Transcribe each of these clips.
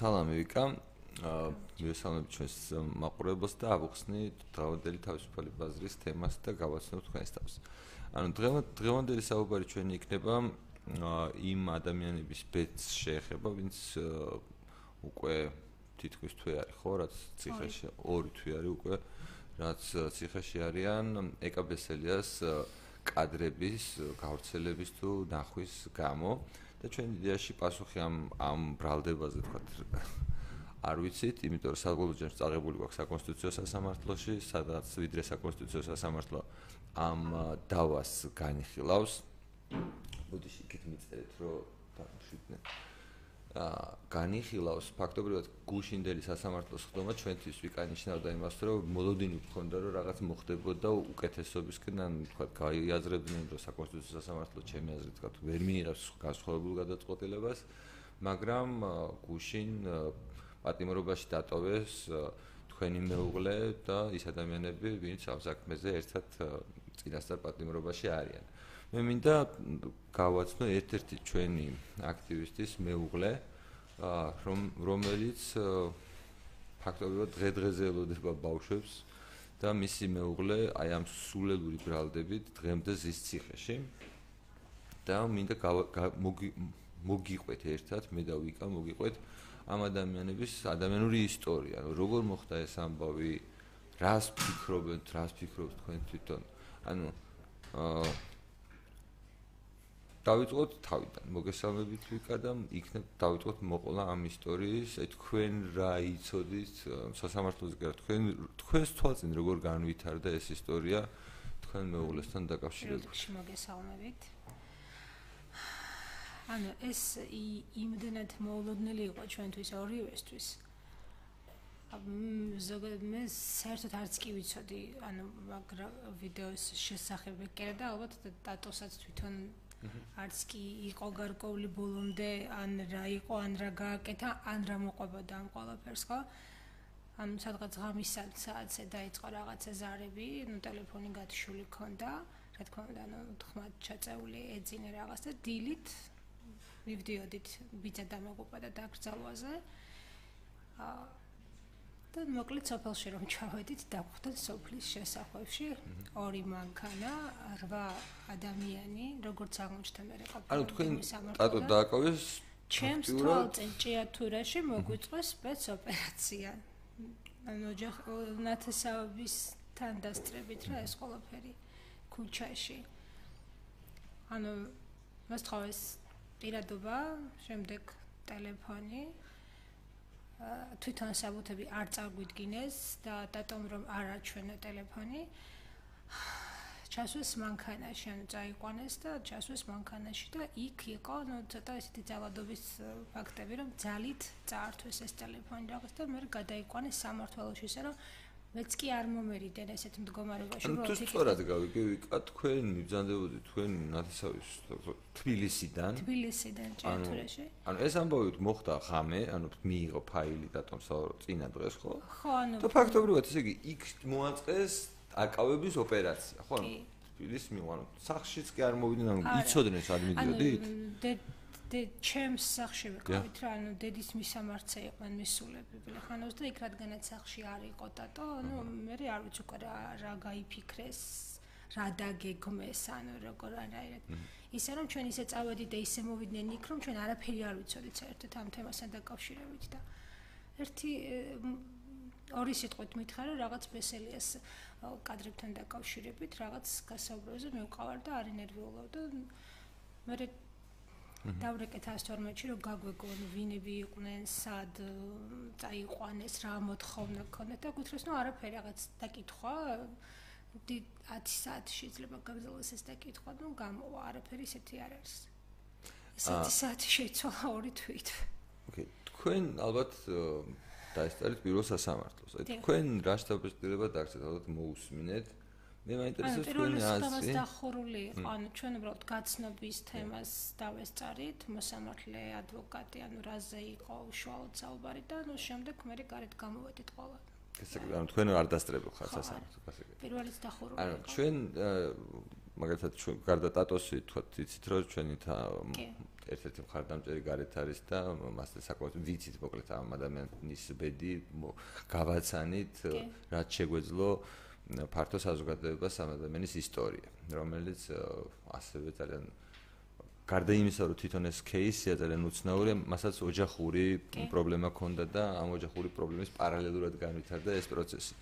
სალამი ვიკა. აა მივესალმებ ჩვენს მაყურებელს და ავუხსნი დღევანდელი თავისუფალი ბაზრის თემას და გავაცნობ თქვენს თავს. ანუ დღევანდელი საუბარი ჩვენი იქნება იმ ადამიანების ბედს შეეხება, ვინც უკვე თითქოს თვე არის ხო, რაც ციხეში ორი თვე არის უკვე, რაც ციხეში არიან ეკაბესელიას კადრების გავრცელების თუ ნახვის გამო. და ჩვენ იდეაში პასუხი ამ ამ ბრალდებაზე თქვა არ ვიცით, იმიტომ რომ საბოლოოდ წაღებული გვაქვს საკონსტიტუციო სასამართლოში, სადაც ვიდრე საკონსტიტუციო სასამართლო ამ დავას განიხილავს. ბუდიში იქით მიწერეთ, რომ დაშვიდნენ. განიხილავს ფაქტობრივად გუშინდელი სასამართლოს ხდომა ჩვენთვის ვიკანიშნავდა იმას რომ მოლოდინი გქონდა რომ რაღაც მოხდებოდა უკეთესობისკენ თქვა გაიაზრებდნენ რომ საკონსტიტუციო სასამართლო ჩემი აზრით თქვა ვერ მიიღებს განსხვავებულ გადაწყვეტილებას მაგრამ გუშინ პატიმრობაში დატოვეს თქვენი მეუღლე და ის ადამიანები ვინც ამ საქმეზე ერთად წინასწარ პატიმრობაში არიან მე მინდა გავაცნო ერთ-ერთი ჩვენი აქტივისტის მეუღლე რომ რომელიც ფაქტობრივად დღე-დღეზე ელოდება ბავშვებს და მისი მეუღლე აი ამ სულელური ბრალდებით დღემდე ზის ციხეში. და მინდა მოგიყვეთ ერთად მე და ვიკა მოგიყვეთ ამ ადამიანების ადამიანური ისტორია როგორ მოხდა ეს ამბავი რას ფიქრობთ რას ფიქრობთ თქვენ თვითონ? ანუ აა დავიწყოთ თავიდან. მოგესალმებით ვიკა და იქნებ დავიწყოთ მოყოლა ამ ისტორიის. აი თქვენ რა იცოდით სასამართლოზე გერ თქვენ თქვენს თვალწინ როგორ განვითარდა ეს ისტორია თქვენ მეუღლესთან დაკავშირებით? მოგესალმებით. ანუ ეს იმდენად მოულოდნელი იყო ჩვენთვის ორივესთვის. ზოგადად მე საერთოდ არც კი ვიცოდი, ანუ ვიდეოს შესახებ ეკერა და ალბათ დატოსაც თვითონ არც კი იყო გარკვეული ბოლომდე ან რა იყო ან რა გააკეთა ან რა მოყვებოდა ამ ყველაფერს ხო? ან სადღაც ღამის საათზე დაიწყო რაღაცა ზარები ნუ ტელეფონი გათშული ქონდა რა თქმა უნდა ნუ თქმა ჩაწეული ეძინე რაღაც და დილით მივდიოდით ბიძა დამეგუპა და დაკრძალვაზე აა და მოკლედ სოფელში რომ ჩავედით დაგვხვდეთ სოფლის შესახვევში ორი მანქანა, რვა ადამიანი, როგორც აღმოჩნდა მე ყოფილი. ანუ თქვენ ტატო დააკავეს ჩემს თვალწინ ჭიათურაში მოგვიწყვეს სპეც ოპერაცია. ანუ ნათესაობის თან დასწრებით რა ეს ყველაფერი ქუჩაში. ანუ მას თავს პირადობა, შემდეგ ტელეფონი, თვითონ საბუთები არ წაგვიდგინეს და დატომ რომ არ აჩვენე ტელეფონი ჩასვეს მანქანაში ანუ წაიყვანეს და ჩასვეს მანქანაში და იქ იყო ნუ ცოტა ისეთი ძალადობის ფაქტები რომ ძალით წაართვეს ეს ტელეფონი რაღაც და მე გადაიყვანეს სამართლოში ისე რომ მეც კი არ მომერიდენ ესეთ მდგომარეობაში რომ თუ სწორად გავიგე ვიკა თქვენ მიბზანდებოდი თქვენ ნათესავის თბილისიდან. თბილისიდან ჭიათურაში? ანუ ეს ამბავი მოხდა ღამე ანუ მიიღო ფაილი დატომ წინა დღეს ხო? ხო ანუ და ფაქტობრივად ესე იგი იქ მოაწყეს აკავების ოპერაცია ხო? თბილის მივანო სახშიც კი არ მოვიდნენ ანუ იცოდნენ სად მიდიოდით ანუ ჩემს სახში ვიყავით რა ანუ დედის მისამართზე იყვნენ მისულები ბლეხანოს და იქ რადგანაც სახში არ იყო ტატო ანუ მე არ ვიცი უკვე რა რა გაიფიქრეს რა დაგეგმეს ანუ როგორ არაერთ ისე რომ ჩვენ ისე წავედით და ისე მოვიდნენ იქ რომ ჩვენ არაფერი არ ვიცოდით საერთოდ ამ თემასთან დაკავშირებით და ერთი ორი სიტყვით მითხარ რომ რაღაც ბესელიას კადრებთან დაკავშირებით რაღაც გასაუბრებზე მე ვყავარ და არი ნერვიულობდა მე დავრეკეთ 112-ში რომ გაგვეგონ ვინები იყვნენ, სად წაიყვანეს, რა მოთხოვნა ქონდათ და გუთხრეს, ნუ არაფერი რაღაც დაკითხვა 10 საათი შეიძლება გაგზავნოს ეს დაკითხვა, ნუ გამოვა, არაფერი ისეთი არ არის. 10 საათი შეიცვალა ორი თვით. ოკეი, თქვენ ალბათ დაესწრეთ პირველ სასამართლოს. აი თქვენ რა შეფასდება დაგცეთ, ალბათ მოусმინეთ. მე მაინტერესებს თქვენი აზრი. დახურული იყო, ანუ ჩვენ უბრალოდ გაცნობის თემას დავესწარით, მოსამართლე ადვოკატი, ანუ რაზე იყო უშუალოდ საუბარი და ნუ შემდეგ მე გარეთ გამოვედით ყველა. ესე იგი, ანუ თქვენ არ დასწრებულ ხართ სასამართლოს, ასე იგი. პირველიც დახურული. ანუ ჩვენ მაგალითად ჩვენ გარდა ტატოსი თქვა იცით რომ ჩვენი ერთ-ერთი მხარდამჭერი გარეთ არის და მასთან საკმაოდ ვიცით მოკლედ ამ ადამიანის ბედი გავაცანით რაც შეგვეძლო ფართო საზოგადოებას ამ ადამიანის ისტორია, რომელიც ასევე ძალიან გარდა იმისა, რომ თვითონ ეს кейსია ძალიან უცნაური, მასაც ოჯახური პრობლემა ჰქონდა და ამ ოჯახური პრობლემის პარალელურად განვითარდა ეს პროცესი.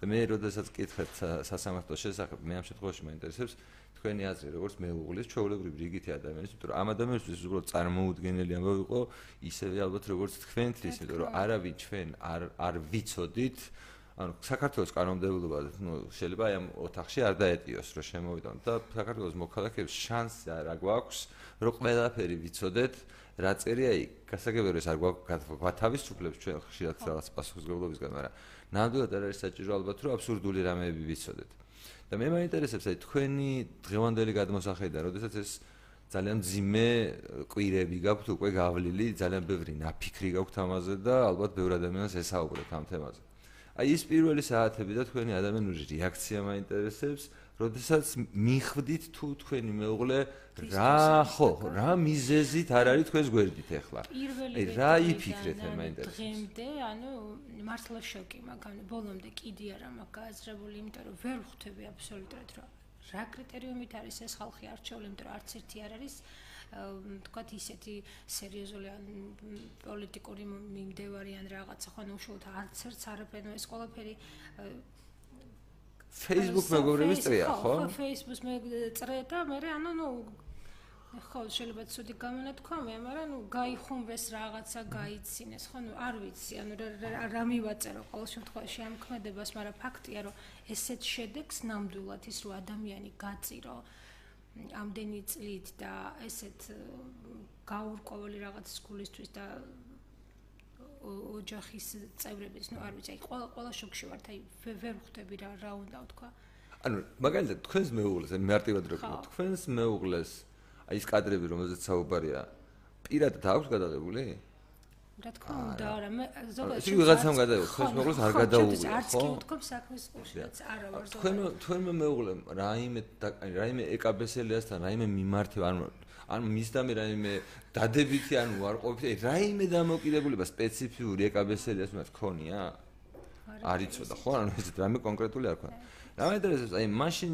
და მე როდესაც კითხეთ სასამართლოს შესახებ, მე ამ შემთხვევაში მაინტერესებს თქვენი აზრი, როგორც მეუღლის, ჩვეულებრივ რიგითი ადამიანის, იმიტომ რომ ამ ადამიანისთვის უფრო წარმოუდგენელი ამბავი იყო, ისევე ალბათ როგორც თქვენთვის, იმიტომ რომ არავინ ჩვენ არ არ ვიცოდით, აა ანუ საქართველოს კანონმდებლობა ნუ შეიძლება აი ამ ოთახში არ დაეტიოს რომ შემოვიდონ. და საქართველოს მოქალაქეებს შანსი არ აგვაქვს რომ ყველაფერი ვიცოდეთ რა წერია იქ გასაგებია ეს არ გვათავისუფლებს ჩვენ ხშირად რაღაც პასუხისგებლობისგან მაგრამ ნამდვილად არ არის საჭირო ალბათ რომ აბსურდული რამეები ვიცოდეთ. და მე მაინტერესებს აი თქვენი დღევანდელი გადმოსახედა როდესაც ეს ძალიან ძიმე კვირები გაქვთ უკვე გავლილი ძალიან ბევრი ნაფიქრი გაქვთ ამაზე და ალბათ ბევრ ადამიანს ესაუბრეთ ამ თემაზე აი ის პირველი საათები და თქვენი ადამიანური რეაქცია მაინტერესებს, როდესაც მიხვდით თუ თქვენი მეუღლე რა ხო, რა მიზეზით არ არის თქვენს გვერდით ახლა. აი რა იფიქრეთ მაინტერესებს. დღემდე, ანუ მართლა შოკი მაგან, ბოლომდე კიდე არა მაგ გააზრებული, იმიტომ რომ ვერ ხვდები აბსოლუტურად რა რა კრიტერიუმით არის ეს ხალხი არჩეული, იმიტომ რომ არც ერთი არ არის თქვათ ისეთი სერიოზული ან პოლიტიკური მიმდევარი ან რაღაცა ხო ნუ უშუალოდ არც ერთს არაფერი ეს ყველაფერი Facebook მეგობრების წრეა ხო? ხო, Facebook-ს მე წრე და მე ანუ ნუ ხო, შეიძლება ცუდი გამონათქვა მე, მაგრამ ნუ გაიხუმრეს რაღაცა, გაიცინეს, ხო, ნუ არ ვიცი, ანუ რა მივაწერო ყოველ შემთხვევაში ამ ქმედებას, მაგრამ ფაქტია, რომ ესეთ შედეგს ნამდვილად ის რო ადამიანი გაწირო, ამდენი წლით და ესეთ გაურკვეველი რაღაც სკოლისთვის და ოჯახის წევრების, ну, არ ვიცი, აი, ყველა ყველა შოქში ვართ, აი, ვერ ხვდები რა რა უნდა ვთქვა. ანუ, მაგალითად, თქვენს მეუღლეს, ან მარტივად რო ვთქვა, თქვენს მეუღლეს, აი, ეს კადრები, რომელზეც საუბარია, პირადად აქვს გადაღებული? რა თქმა უნდა, არა, მე ზოგადად ისე ვიღაცამ გადაიღო, ხოს მეუღლეს არ გადაუღია, ხო? არც კი ვთქვი საქმის რაც არა ვარ ზოგადად. თქვენ თქვენმა მეუღლემ რაიმე რაიმე ეკაბესელიასთან რაიმე მიმართება, ანუ ანუ მისდამი რაიმე დადებითი ანუ არ ყოფილი, რაიმე დამოკიდებულება სპეციფიური ეკაბესელიას მათ ქონია? არ იცოდა, ხო? ანუ ეს რაიმე კონკრეტული არ ქონია. რა მეინტერესებს, აი მაშინ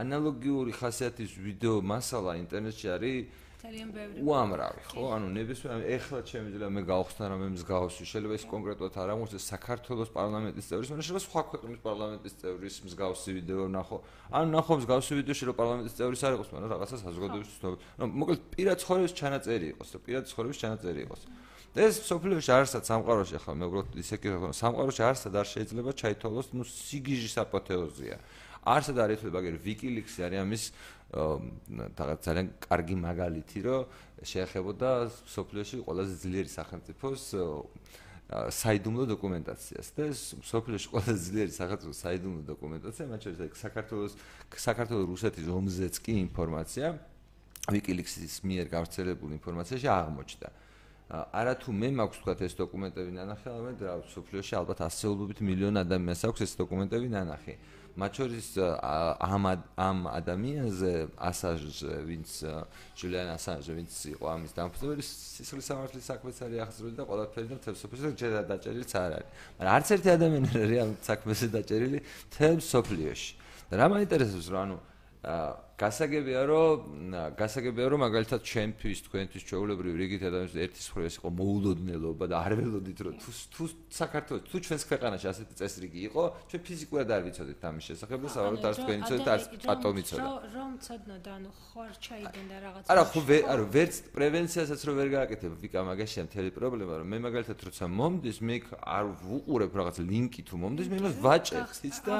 ანალოგიური ხასიათის ვიდეო მასალა ინტერნეტში არის ძალიან ბევრი. უამრავი, ხო? ანუ ნებისმიერ ეხლა შემიძლია მე გავხსნა რამე მსგავსი, შეიძლება ის კონკრეტულად არ აღმოჩნდეს საქართველოს პარლამენტის წევრის, მაგრამ შეიძლება სხვა ქვეყნის პარლამენტის წევრის მსგავსი ვიდეო ნახო. ანუ ნახო მსგავსი ვიდეო შეიძლება პარლამენტის წევრის არ იყოს, მაგრამ რაღაცა საზოგადოების ცნობა. ნუ მოკლედ პირად ცხოვრების ჩანაწერი იყოს, და პირად ცხოვრების ჩანაწერი იყოს. და ეს სოფლიოში არსად სამყაროში ახლა მე უბრალოდ ისე კი სამყაროში არსად არ შეიძლება ჩაითვალოს, ნუ სიგიჟის აპოთეოზია. არსად არ ითვლება, მაგრამ ვიკილიქსი არის ამის რაღაც ძალიან კარგი მაგალითი, რომ შეეხებოდა სოფლიოში ყველაზე ძლიერი სახელმწიფოს საიდუმლო დოკუმენტაციას და სოფლიოში ყველაზე ძლიერი სახელმწიფოს საიდუმლო დოკუმენტაცია, მათ შორის საქართველოს საქართველოს რუსეთის ომზეც კი ინფორმაცია ვიკილიქსის მიერ გავრცელებული ინფორმაციაში აღმოჩნდა. არა თუ მე მაქვს თქვა ეს დოკუმენტები ნანახი, ალბათ რა სოფლიოში ალბათ ასეულობით მილიონი ადამიანს აქვს ეს დოკუმენტები ნანახი. მათ შორის ამ ამ ადამიანზე ასაჟ ვინც ჯულიან ასაჟ ვინც იყო ამის დამფუძნებელი სისხლის სამართლის საქმეც არის ახსრული და ყველაფერი და თემ სოფლიოში ჯერა დაჭერილიც არ არის. მაგრამ არც ერთი ადამიანი არ არის ამ საქმეზე დაჭერილი თემ სოფლიოში. და რა მაინტერესებს რომ ანუ გასაგებია რომ გასაგებია რომ მაგალითად ჩემთვის თქვენთვის ჩვეულებრივი რიგით ადამიანის ერთის ხრეს იყო მოულოდნელობა და არ ველოდით რომ თუ თუ საქართველოს თუ ჩვენს ქვეყანაში ასეთი წესრიგი იყო ჩვენ ფიზიკურად არ ვიცოდით ამის შესახებ და საერთოდ არც თქვენი ცოდით არც პატომი ცოდა რომ ცოდნოდა ანუ ხარ ჩაიდნენ და რაღაც არა ხო არა ვერც პრევენციასაც რო ვერ გააკეთებ ვიკა მაგაშია მთელი პრობლემა რომ მე მაგალითად როცა მომდის მე არ ვუყურებ რაღაც ლინკი თუ მომდის მე იმას ვაჭერ იცით და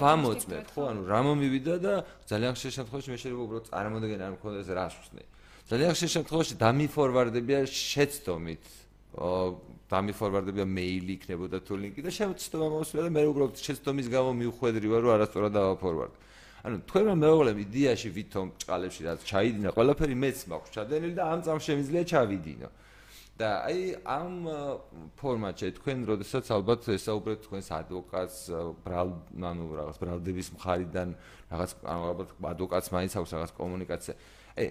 ვამოწმებ ხო. ანუ რა მომივიდა და ძალიან ხშირ შემთხვევაში მე შეიძლება უბრალოდ წარმოდგენა არ მქონდეს რას ვხსნი. ძალიან ხშირ შემთხვევაში დამიფორვარდებია შეცდომით. დამიფორვარდებია მეილი იქნებოდა თუ ლინკი და შეცდომა მოსვლა და მე უბრალოდ შეცდომის გამო მივხვედრი ვარ რომ არასწორად დავაფორვარდ. ანუ თქვენმა მეუღლემ იდეაში ვითომ ჭყალებში რაც ჩაიდინა, ყველაფერი მეც მაქვს ჩადენილი და ამ წამს შემიძლია ჩავიდინო. და აი ამ ფორმატში თქვენ როდესაც ალბათ ესაუბრეთ თქვენს ადვოკატს ბრალ ანუ რაღაც ბრალდების მხარიდან რაღაც ალბათ ადვოკატს მაინც აქვს რაღაც კომუნიკაცია აი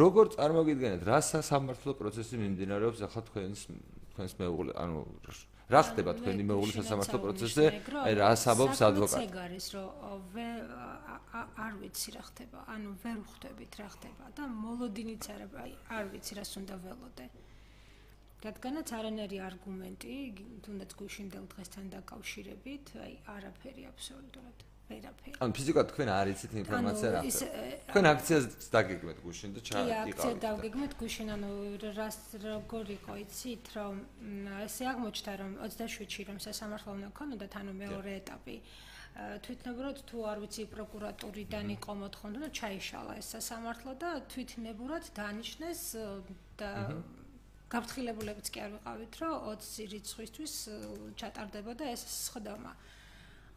როგორ წარმოგიდგენთ რა სასამართლო პროცესი მიმდინარეობს ახლა თქვენს თქვენს მეუღლე ანუ რა ხდება თქვენი მეუღლის სასამართლო პროცესზე? აი რა საბობს ადვოკატი? ეგ არის რომ არ ვიცი რა ხდება, ანუ ვერ ხვდებით რა ხდება და მოლოდინიც არ აი არ ვიცი რას უნდა ველოდე. რადგანაც არანაირი არგუმენტი, თუნდაც გუშინდელ დღესთან დაკავშირებით, აი არაფერი აბსოლუტურად. ვერაფერი. ანუ ფიზიკად თქვენ არ იცით ინფორმაცია რა თქვენ აქციას დაგეგმეთ გუშინ და ჩაიყავით. კი, აქცია დაგეგმეთ გუშინ, ანუ რას როგორ იყო იცით, რომ ესე აღმოჩნდა რომ 27-ში რომ სასამართლო უნდა ქონოდათ, ანუ მეორე ეტაპი. თვითნებურად თუ არ ვიცი პროკურატურიდან იყო მოთხოვნა და ჩაიშალა ეს სასამართლო და თვითნებურად დანიშნეს და გაფრთხილებულებიც კი არ ვიყავით, რომ 20 რიცხვისთვის ჩატარდებოდა ეს სხდომა.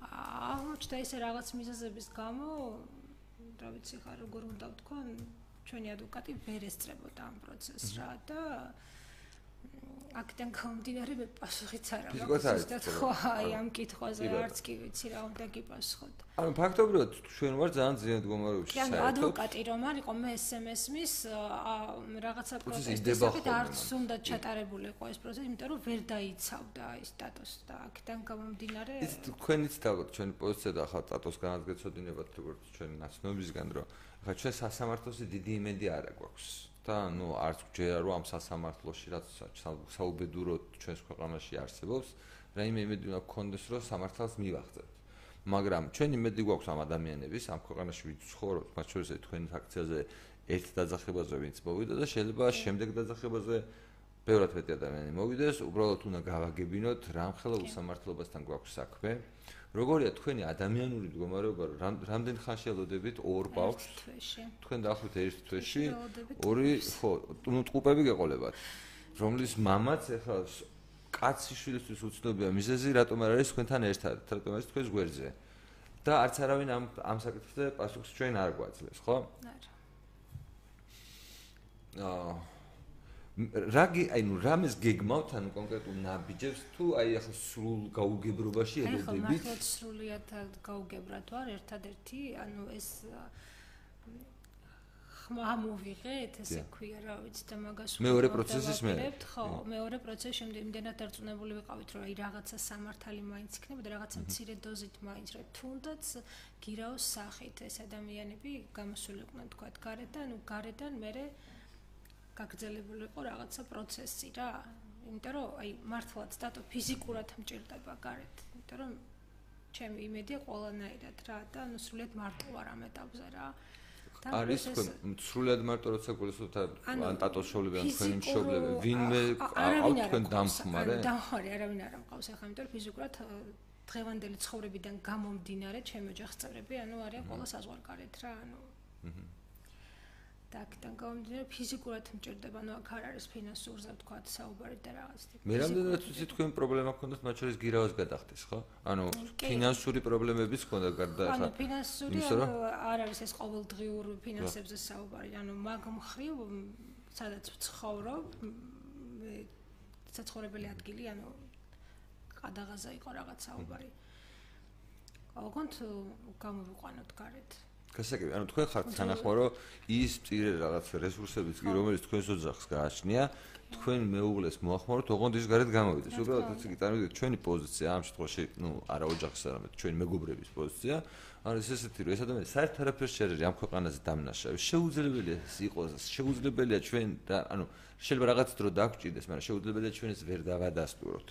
აღმოჩნდა ესე რაღაც მიზეზების გამო რა ვიცი ხარ როგორ უნდა ვთქვა ჩვენი ადვოკატი ვერ ესწრებოდა ამ პროცესს რა და აქედან გამომდინარე მე პასუხიც არ აქვს ზუსტად ხო აი ამ კითხვაზე არც კი ვიცი რა უნდა გიპასუხოთ. ანუ ფაქტობრივად ჩვენ ვარ ძალიან ძლიერ მდგომარეობაში საერთოდ ანუ ადვოკატი რომ არისო მე SMS-მის რაღაცა პროცესით არც უნდა ჩატარებული იყო ეს პროცესი იმიტომ რომ ვერ დაიცავდა აი სტატუსს და აქედან გამომდინარე ის თქვენიც დავთ ჩვენი პოზიცია და ახლა სტატუს განაგეცოდინებათ როგორც ჩვენი ნაცნობისგან რომ ახლა ჩვენ სასამართლოსი დიდი იმედი არ აქვს და ნუ არც გჯერა რომ ამ სასამართლოში რაც საუბედურო ჩვენს ქვეყანაში არსებობს, რაიმე იმედი უნდა გქონდეს რომ სამართალს მივახცეთ. მაგრამ ჩვენი იმედი გვაქვს ამ ადამიანების, ამ ქვეყანაში ვინც ცხოვრობს, მათ შორის თქვენი აქციაზე ერთ დაძახებაზე ვინც მოვიდა და შეიძლება შემდეგ დაძახებაზე ბევრად მეტი ადამიანი მოვიდეს, უბრალოდ უნდა გავაგებინოთ რამხელა უსამართლობასთან გვაქვს საქმე. როგორია თქვენი ადამიანური მდგომარეობა? რამდენ ხანში ელოდებით ორ ბავშვს? თქვენ დაახლოებით ერთ თვეში ორი ხო ნუ ტყუპები გეყოლებათ. რომლის მამაც ახლა კაცი შვილისთვის უცნობია მიზეზი რატომ არ არის თქვენთან ერთად? რატომ არის თქვენს გვერდზე? და არც არავინ ამ ამ საკითხზე პასუხს ჩვენ არ გვაძლევს ხო? აა რაგი აი ნუ რამეს გეგმავთ ანუ კონკრეტულ ნაბიჯებს თუ აი ახლა სრულ გაუგებრობაში ელოდებით აი ხო სრულიად გაუგებრად ვარ ერთადერთი ანუ ეს ხმა მოვიღეთ ესე ქვია რა ვიცი და მაგას მეორე პროცესის მე ხო მეორე პროცესი იმდენად დარწმუნებული ვიყავით რომ აი რაღაცა სამართალი მაინც იქნება და რაღაცა მცირე დოზით მაინც რა. თუნდაც გირაოს სახით ეს ადამიანები გამოსულიყვნენ თქვა გარეთ ანუ გარედან მე გაგრძელებული იყო რაღაცა პროცესი რა. იმიტომ რომ აი მართლაც დატო ფიზიკურად მჭირდება გარეთ. იმიტომ რომ ჩემი იმედია ყველანაირად რა და ნუ სრულიად მარტო ვარ ამ ეტაპზე რა. არის თქვენ სრულიად მარტო როცა გულისხმობთ ან ტატოს შოვლები ან თქვენი მშობლები ვინმე აყავთ თქვენ დამხმარე? დამხმარე არავინ არ ამყავს ახლა იმიტომ რომ ფიზიკურად დღევანდელი ცხოვრებიდან გამომდინარე ჩემი ოჯახის წევრები ანუ არიან ყველა საზღვარგარეთ რა ანუ და აქედან გამომდინარე ფიზიკურად მჭირდება, ნუ აქ არ არის ფინანსურზე თქვა საუბარი და რაღაც ტიპი. მე რამდენად ვიცი თქვენ პრობლემა გქონდათ მათ შორის გირავას გადახდეს, ხო? ანუ ფინანსური პრობლემებიც გქონდა გარდა ახლა. ანუ ფინანსური არ არის ეს ყოველდღიურ ფინანსებზე საუბარი, ანუ მაგ მხრივ სადაც ვცხოვრობ საცხოვრებელი ადგილი, ანუ ყადაღაზა იყო რაღაც საუბარი. ოღონდ გამოვიყვანოთ გარეთ. გასაგები, ანუ თქვენ ხართ თანახმარო ის წირე რაღაც რესურსებიც კი რომელიც თქვენს ოჯახს გააჩნია, თქვენ მეუღლეს მოახმაროთ, ოღონდ ის გარეთ გამოვიდეს. უბრალოდ ეს კი წარმოვიდგეთ ჩვენი პოზიცია ამ შემთხვევაში, ну, არა ოჯახის, არამედ ჩვენი მეგობრების პოზიცია. არის ესეთი რომ ეს ადამიანი საერთოდ არაფერს შეერე ამ ქვეყანაზე დამნაშავე. შეუძლებელია იყოს, შეუძლებელია ჩვენ და ანუ შეიძლება რაღაც დრო დაგჭირდეს, მაგრამ შეუძლებელია ჩვენ ეს ვერ დავადასტუროთ.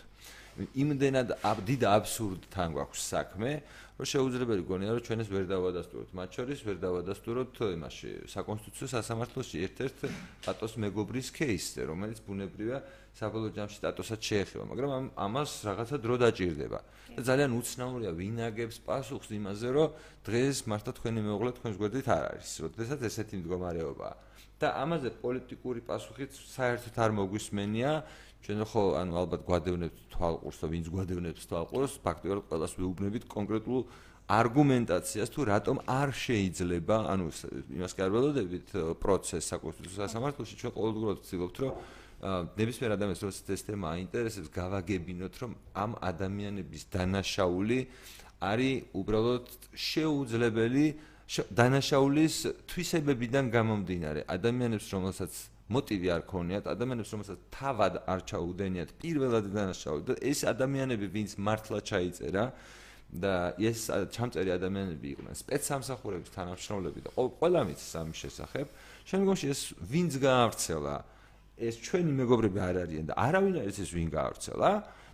იმდენად დიდ აბსურდთან გვაქვს საქმე, რომ შეუძლებელი გონია რომ ჩვენ ეს ვერ დავადასტუროთ. მათ შორის ვერ დავადასტუროთ იმაში საკონსტიტუციო სასამართლოში ერთ-ერთ ტატოს მეგობრის кейსზე, რომელიც ბუნებრივია საბოლოო ჯამში ტატოსაც შეეხება, მაგრამ ამ ამას რაღაცა დრო დაჭირდება. და ძალიან უცნაურია ვინ აგებს პასუხს იმაზე, რომ დღეს მართლა თქვენი მეუღლე თქვენს გვერდით არ არის, როდესაც ესეთი მდგომარეობაა. და ამაზე პოლიტიკური პასუხიც საერთოდ არ მოგვისმენია. ჩვენ ხო ანუ ალბათ გვადევნებთ თვალყურს და ვინც გვადევნებს თვალყურს ფაქტობრივად ყველას ვეუბნებით კონკრეტულ არგუმენტაციას თუ რატომ არ შეიძლება ანუ იმას კი არ ველოდებით პროცესს საკონსტიტუციო სასამართლოში ჩვენ ყოველდღურად ვცდილობთ რომ ნებისმიერ ადამიანს როცა ეს თემა აინტერესებს, გავაგებინოთ, რომ ამ ადამიანების დანაშაული არის უბრალოდ შეუძლებელი დანაშაულის თვისებებიდან გამომდინარე. ადამიანებს, რომელსაც მოტივი არ ქონიათ, ადამიანებს, რომელსაც თავად არ ჩაუდენიათ პირველად დანაშაული და ეს ადამიანები, ვინც მართლა ჩაიწერა და ეს ჩამწერი ადამიანები იყვნენ სპეცსამსახურების თანამშრომლები და ყველა მის სამის შესახებ, შემდგომში ეს ვინც გაავრცელა, ეს ჩვენი მეგობრები არ არიან და არავინ არ ის ვინ გაავრცელა.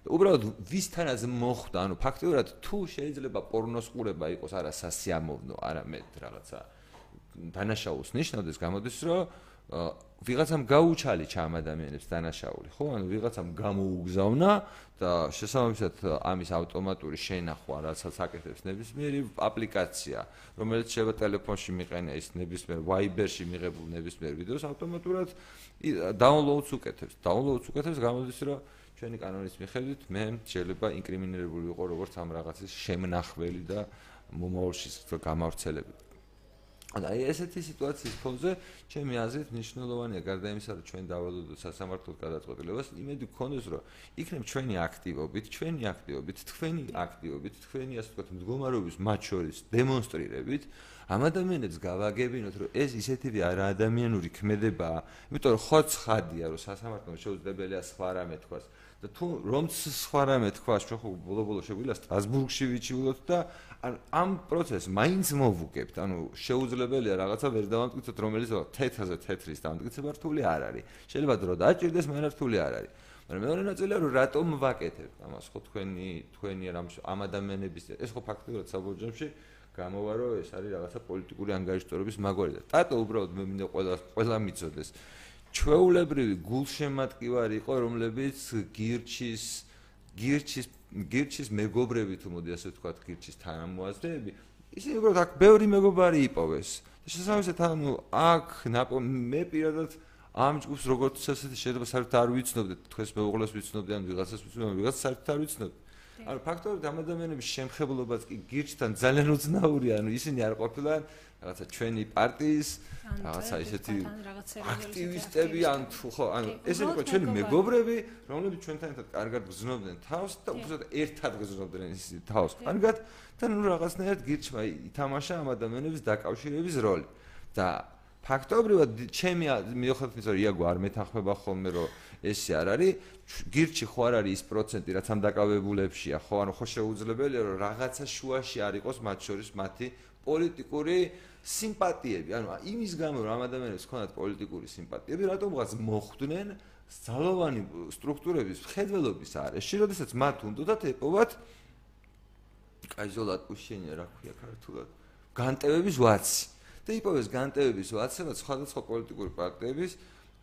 უბრალოდ ვისთანაც მოხდა, ანუ ფაქტობრივად თუ შეიძლება პორნოს ყურება იყოს არა სასიამოვნო, არამედ რაღაცა დანაშაულს ნიშნავდეს, გამოდის რომ ვიღაცამ გაუჩალი ჩამ ადამიანებს დანაშაული, ხო? ანუ ვიღაცამ გამოუგზავნა და შესაბამისად ამის ავტომატური შენახვა, რასაც აკეთებს ნებისმიერი აპლიკაცია, რომელიც შეიძლება ტელეფონში მიყენე ის ნებისმიერ Viber-ში მიღებულ ნებისმიერ ვიდეოს ავტომატურად დაუნლოუდს უკეთებს. დაუნლოუდს უკეთებს გამოდის რომ ჩვენი კანონის მიხედვით მე შეიძლება ინკრიმინირებული ვიყო როგორც ამ რაღაცის შემნახველი და მომავალში გამავრცელებელი. აი ესეთი სიტუაციის ფონზე ჩემი აზრით მნიშვნელოვანია გარდა იმისა რომ ჩვენ დავალოდოთ სასამართლოს გადაწყვეტილებას იმედი გქონდეს რომ იქნებ ჩვენი აქტივობით ჩვენი აქტივობით თქვენი აქტივობით თქვენი ასე ვთქვათ მდგომარეობის მათ შორის დემონსტრირებით ამ ადამიანებს გავაგებინოთ რომ ეს ისეთივე არაადამიანური ქმედებაა იმიტომ რომ ხო ცხადია რომ სასამართლოს შეუძლებელია სხვა რამე თქვას და თუ რომც სხვა რამე თქვას ჩვენ ხო ბოლო-ბოლო შეგვიძლია სტრასბურგში ვიჩივლოთ და ამ პროცესს მაინც მოვუგებთ, ანუ შეუძლებელია რაღაცა ვერ დავამტკიცოთ, რომელიც თეთრზე თეთრის დამტკიცება რთული არ არის. შეიძლება დრო დაჭirdეს, მაგრამ რთული არ არის. მაგრამ მეორე ნაწილია რომ რატომ ვაკეთებ ამას ხო თქვენი თქვენი ამ ამ ადამიანების ეს ხო ფაქტობრივად საბოლოოში გამოვა რომ ეს არის რაღაცა პოლიტიკური ანგარიშტორების მაგვარი და ტატო უბრალოდ მე მინდა ყველა ყველა მიწოდეს ჩვეულებრივი გულშემატკივარი იყო რომლებიც გირჩის გირჩის გირჩის მეგობრები თუ მოდი ასე ვთქვათ გირჩის თანამოაზრეები ისინი უბრალოდ აქ ბევრი მეგობარი იპოვეს. და შესაბამისად ანუ აქ მე პირადად ამ ჯგუფს როგორც ასეთი შეიძლება საერთოდ არ ვიცნობდე თქვენს მეუღლეს ვიცნობდე ან ვიღაცას ვიცნობდე ვიღაცას საერთოდ არ ვიცნობდე ანუ ფაქტორი ამ ადამიანების შემხებლობაც კი გირჩთან ძალიან უცნაურია ანუ ისინი არ ყოფილან რაღაცა ჩვენი პარტიის რაღაცა ისეთი აქტივისტები ან თუ ხო ანუ ესენი ხო ჩვენი მეგობრები რომლებიც ჩვენთან ერთად კარგად გზნობდნენ თავს და უბრალოდ ერთად გზნობდნენ ის თავს. კარგად და ნუ რაღაცნაირად გირჩმა ითამაშა ამ ადამიანების დაკავშირების როლი. და ფაქტობრივად ჩემი მიუხედავად იმისა რომ იაგო არ მეთანხმება ხოლმე რომ ესე არ არის გირჩი ხო არ არის ის პროცენტი რაც ამ დაკავებულებშია ხო ანუ ხო შეუძლებელია რომ რაღაცა შუაში არ იყოს მათ შორის მათი პოლიტიკური სიმპათიები, ანუ იმის გამო რომ ამ ადამიანებს ქონათ პოლიტიკური სიმპათიები, რატომღაც მოხვდნენ ძალოვანი სტრუქტურების ხედველობის არეში, როდესაც მათ უნდათ ეპოვათ კაიზოლატ უშენია, რა ქვია ქართულად, განტევების ვაცი. და იპოვეს განტევების ვაცი, რაც სხვადასხვა პოლიტიკური პარტიების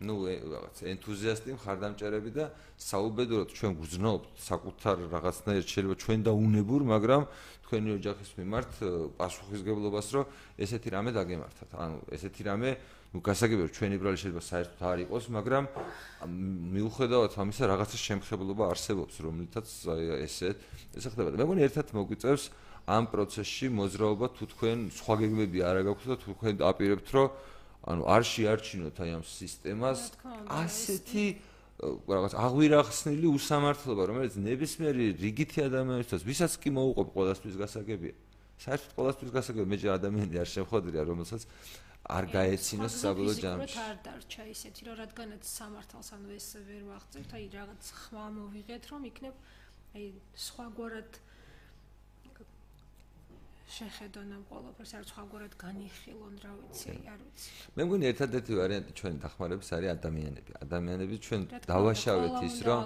ну რაღაც ენთუზიასტი მხარდამჭერები და საუბედუროდ ჩვენ გძნობთ საკუთარ რაღაცნაირ შეიძლება ჩვენ და უნებურ მაგრამ თქვენი ოჯახის მიმართ პასუხისგებლობას რომ ესეთი რამე დაგემართათ ანუ ესეთი რამე ну გასაგებია ჩვენი ბრალი შეიძლება საერთოდ არ იყოს მაგრამ მიუხედავად ამისა რაღაცა შემხებლობა არსებობს რომლითაც ესე ესე ხდება და მე მგონი ერთად მოგვიწევს ამ პროცესში მოძრაობა თუ თქვენ სხვა გეგმები არ აქვს და თუ თქვენ აპირებთ რომ ანუ არ შეარჩინოთ აი ამ სისტემას ასეთი რაღაც აღვირახსნილი უსამართლობა რომელიც ნებისმიერი რიგითი ადამიანისთვის ვისაც კი მოუყვება ყოველთვის გასაგებია. საერთოდ ყოველთვის გასაგებია მე ჯერ ადამიანი არ შემხოდრია რომელსაც არ გაეცინოს საბოლოო ჯამში. არ დარჩა ისეთი რომ რადგანაც სამართალს ანუ ეს ვერ ვაღწევთ აი რაღაც ხმა მოვიღეთ რომ იქნებ აი სხვაგვარად შეხედონ ამ ყოველფერს არ სხვაგვარად განიხილონ რა ვიცი არ ვიცი. მე მგონი ერთადერთი ვარიანტი ჩვენი დახმარების არის ადამიანები. ადამიანები ჩვენ დავაშავეთ ის რომ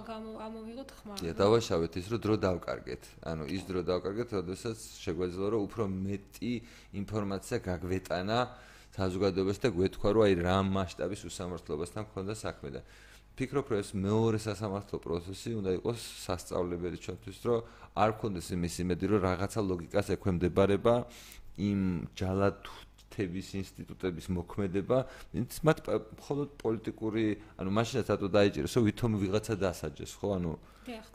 ამოვიღოთ ხმა დიახ დავაშავეთ ის რომ დრო დავკარგეთ. ანუ ის დრო დავკარგეთ როდესაც შეგვეძლო რომ უფრო მეტი ინფორმაცია გაგვეტანა საზოგადოებას და გვეთქვა რომ აი რა მასშტაბის უსამართლობასთან ქონდა საქმე და ფიქრობ რომ ეს მეორე სასამართლო პროცესი უნდა იყოს სასწავლებელი ჩვენთვის რომ არ გქონდეს იმის იმედი რომ რაღაცა ლოგიკას ექვემდებარება იმ ჯალათების ინსტიტუტების მოქმედება ვინც მათ მხოლოდ პოლიტიკური ანუ მაშინაც ატო დაიჭირეს რომ ვითომ ვიღაცა დასაჯეს ხო? ანუ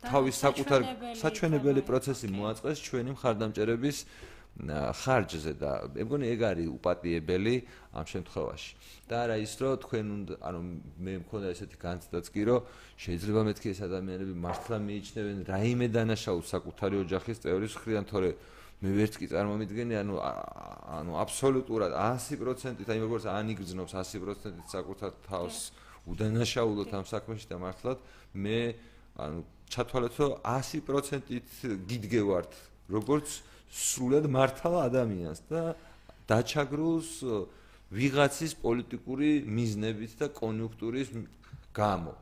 თავის საკუთარ საჩვენებელი პროცესი მოაწყეს ჩვენი მხარდამჭერების ხარჯზე და მე მგონი ეგ არის უპატიებელი ამ შემთხვევაში. და არა ის რომ თქვენ ანუ მე მქონდა ესეთი განცდაც კი რომ შეიძლება მეთქი ეს ადამიანები მართლა მიიჩნევენ რაიმე დანაშაულს საკუთარი ოჯახის წევრის ხრიდან თორე მე ვერც კი წარმომიდგენი ანუ ანუ აბსოლუტურად 100%-ით აი როგორც ანიგრძნობს 100%-ით საკუთარ თავს უდანაშაულოთ ამ საქმეში და მართლაც მე ანუ ჩათვალეთ რომ 100%-ით გიდგევართ როგორც სრულად მართალ ადამიანს და დაჩაგრულს ვიღაცის პოლიტიკური მიზნებით და კონიუნქტურის გამო.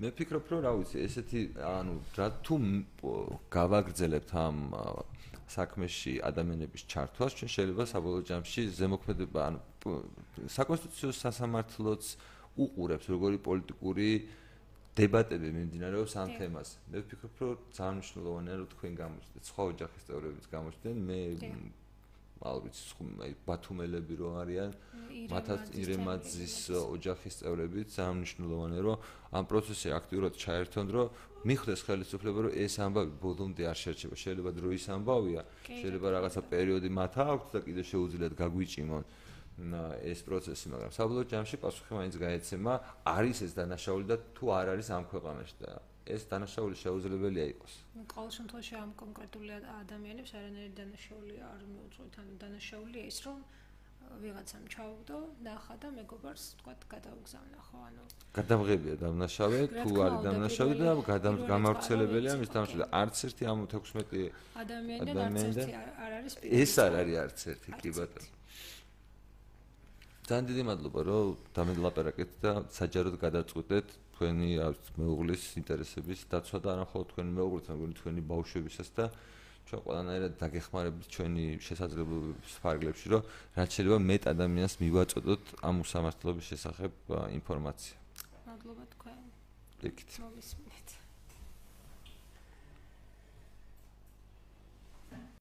მე ვფიქრობ, რომ რა ვიცი, ესეთი ანუ რა თუ გავაგრძელებთ ამ საქმეში ადამიანების ჩართვას, ჩვენ შეიძლება საბოლოო ჯამში ზემოქმედება ანუ საკონსტიტუციო სასამართლოც უყურებს როგორი პოლიტიკური დებატები მიმდინარეობს ამ თემაზე. მე ვფიქრობ, რომ ძალიან მნიშვნელოვანია რომ თქვენ გამოჩნდეთ, სხვა ოჯახის წევრებიც გამოჩნდნენ. მე ალბათ აი ბათუმელები რო არიან, მათაც ირემაძის ოჯახის წევრებიც ძალიან მნიშვნელოვანია რომ ამ პროცესში აქტიურად ჩაერთონ, რომ მიხვდეს ხელისუფლება, რომ ეს ამბავი ბოლომდე არ შეერჩება. შეიძლება დროის ამბავია, შეიძლება რაღაცა პერიოდი მათ აქვს და კიდე შეუძლიათ გაგვიჭიმონ. ეს პროცესი, მაგრამ საბოლოო ჯამში პასუხი მაინც გაეცემა, არის ეს დანაშაული და თუ არ არის ამ ქვეყანაში და ეს დანაშაული შეუძლებელია იყოს. ნუ ყოველ შემთხვევაში ამ კონკრეტული ადამიანებს არანაირი დანაშაული არ მიუძღვით, ანუ დანაშაულია ის, რომ ვიღაცამ ჩაუგდო, ნახა და მეგობარს თქვა გადაუგზავნა, ხო, ანუ გადამღებია დანაშავე, თუ არის დანაშავე და გამავრცელებელია მის და არც ერთი ამ 16 ადამიანიდან არც ერთი არ არის ეს არ არის არც ერთი, კი ბატონო. ძალიან დიდი მადლობა რომ დამელაპარაკეთ და საჯაროდ გადაწყვეტეთ თქვენი მეუღლის ინტერესების დაცვა და არამხოლოდ თქვენი მეუღლის, მაგრამ თქვენი ბავშვებისაც და ჩვენ ყველანაირად დაგეხმარებით ჩვენი შესაძლებლობების ფარგლებში, რომ რაც შეიძლება მეტ ადამიანს მივაწოდოთ ამ უსამართლობის შესახებ ინფორმაცია. მადლობა თქვენ. ლიქით. მოგესმით.